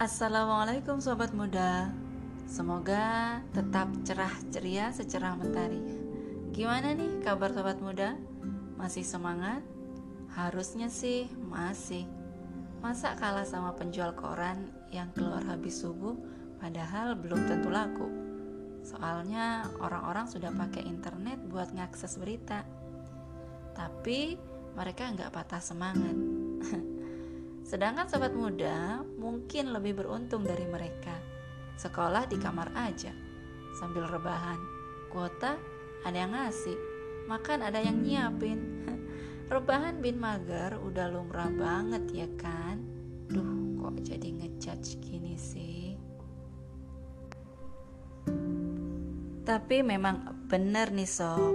Assalamualaikum sobat muda. Semoga tetap cerah ceria secerah mentari. Gimana nih kabar sobat muda? Masih semangat? Harusnya sih masih. Masa kalah sama penjual koran yang keluar habis subuh padahal belum tentu laku? Soalnya orang-orang sudah pakai internet buat ngakses berita. Tapi mereka nggak patah semangat Sedangkan sobat muda mungkin lebih beruntung dari mereka. Sekolah di kamar aja, sambil rebahan. Kuota ada yang ngasih, makan ada yang nyiapin. rebahan bin mager udah lumrah banget ya kan? Duh, kok jadi ngejudge gini sih? Tapi memang bener nih sob,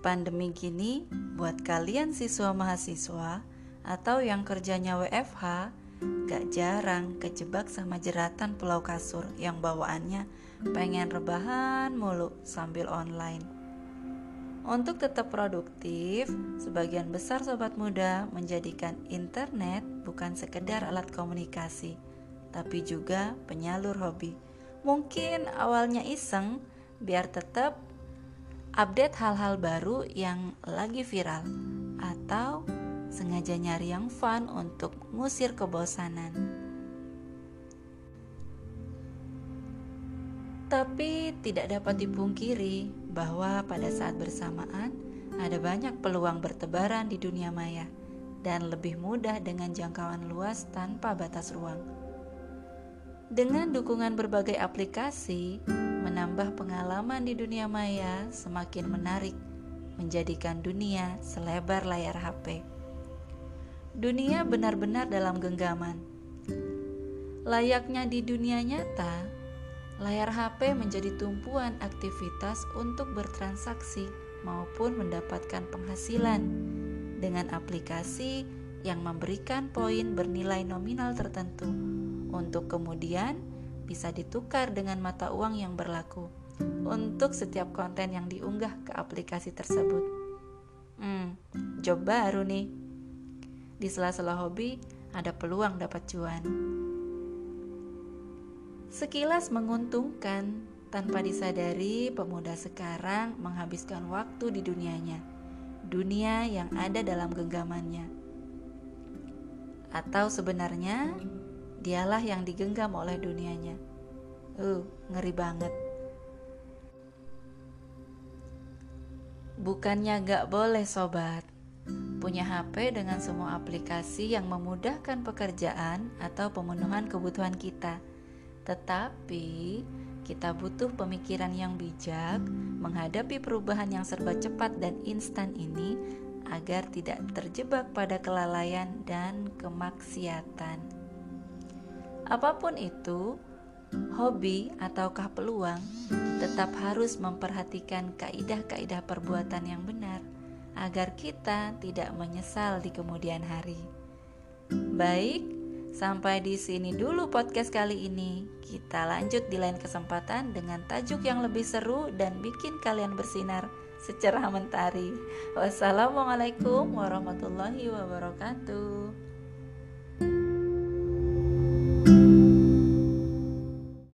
pandemi gini buat kalian siswa mahasiswa atau yang kerjanya WFH gak jarang kejebak sama jeratan pulau kasur yang bawaannya pengen rebahan mulu sambil online. Untuk tetap produktif, sebagian besar sobat muda menjadikan internet bukan sekedar alat komunikasi, tapi juga penyalur hobi. Mungkin awalnya iseng biar tetap update hal-hal baru yang lagi viral atau sengaja nyari yang fun untuk ngusir kebosanan. Tapi tidak dapat dipungkiri bahwa pada saat bersamaan ada banyak peluang bertebaran di dunia maya dan lebih mudah dengan jangkauan luas tanpa batas ruang. Dengan dukungan berbagai aplikasi, menambah pengalaman di dunia maya semakin menarik, menjadikan dunia selebar layar HP dunia benar-benar dalam genggaman. Layaknya di dunia nyata, layar HP menjadi tumpuan aktivitas untuk bertransaksi maupun mendapatkan penghasilan dengan aplikasi yang memberikan poin bernilai nominal tertentu untuk kemudian bisa ditukar dengan mata uang yang berlaku untuk setiap konten yang diunggah ke aplikasi tersebut. Hmm, job baru nih. Di sela-sela hobi, ada peluang dapat cuan. Sekilas menguntungkan, tanpa disadari pemuda sekarang menghabiskan waktu di dunianya, dunia yang ada dalam genggamannya. Atau sebenarnya, dialah yang digenggam oleh dunianya. Uh, ngeri banget. Bukannya gak boleh sobat, punya HP dengan semua aplikasi yang memudahkan pekerjaan atau pemenuhan kebutuhan kita. Tetapi, kita butuh pemikiran yang bijak menghadapi perubahan yang serba cepat dan instan ini agar tidak terjebak pada kelalaian dan kemaksiatan. Apa pun itu, hobi ataukah peluang, tetap harus memperhatikan kaidah-kaidah perbuatan yang benar agar kita tidak menyesal di kemudian hari. Baik, sampai di sini dulu podcast kali ini. Kita lanjut di lain kesempatan dengan tajuk yang lebih seru dan bikin kalian bersinar secerah mentari. Wassalamualaikum warahmatullahi wabarakatuh.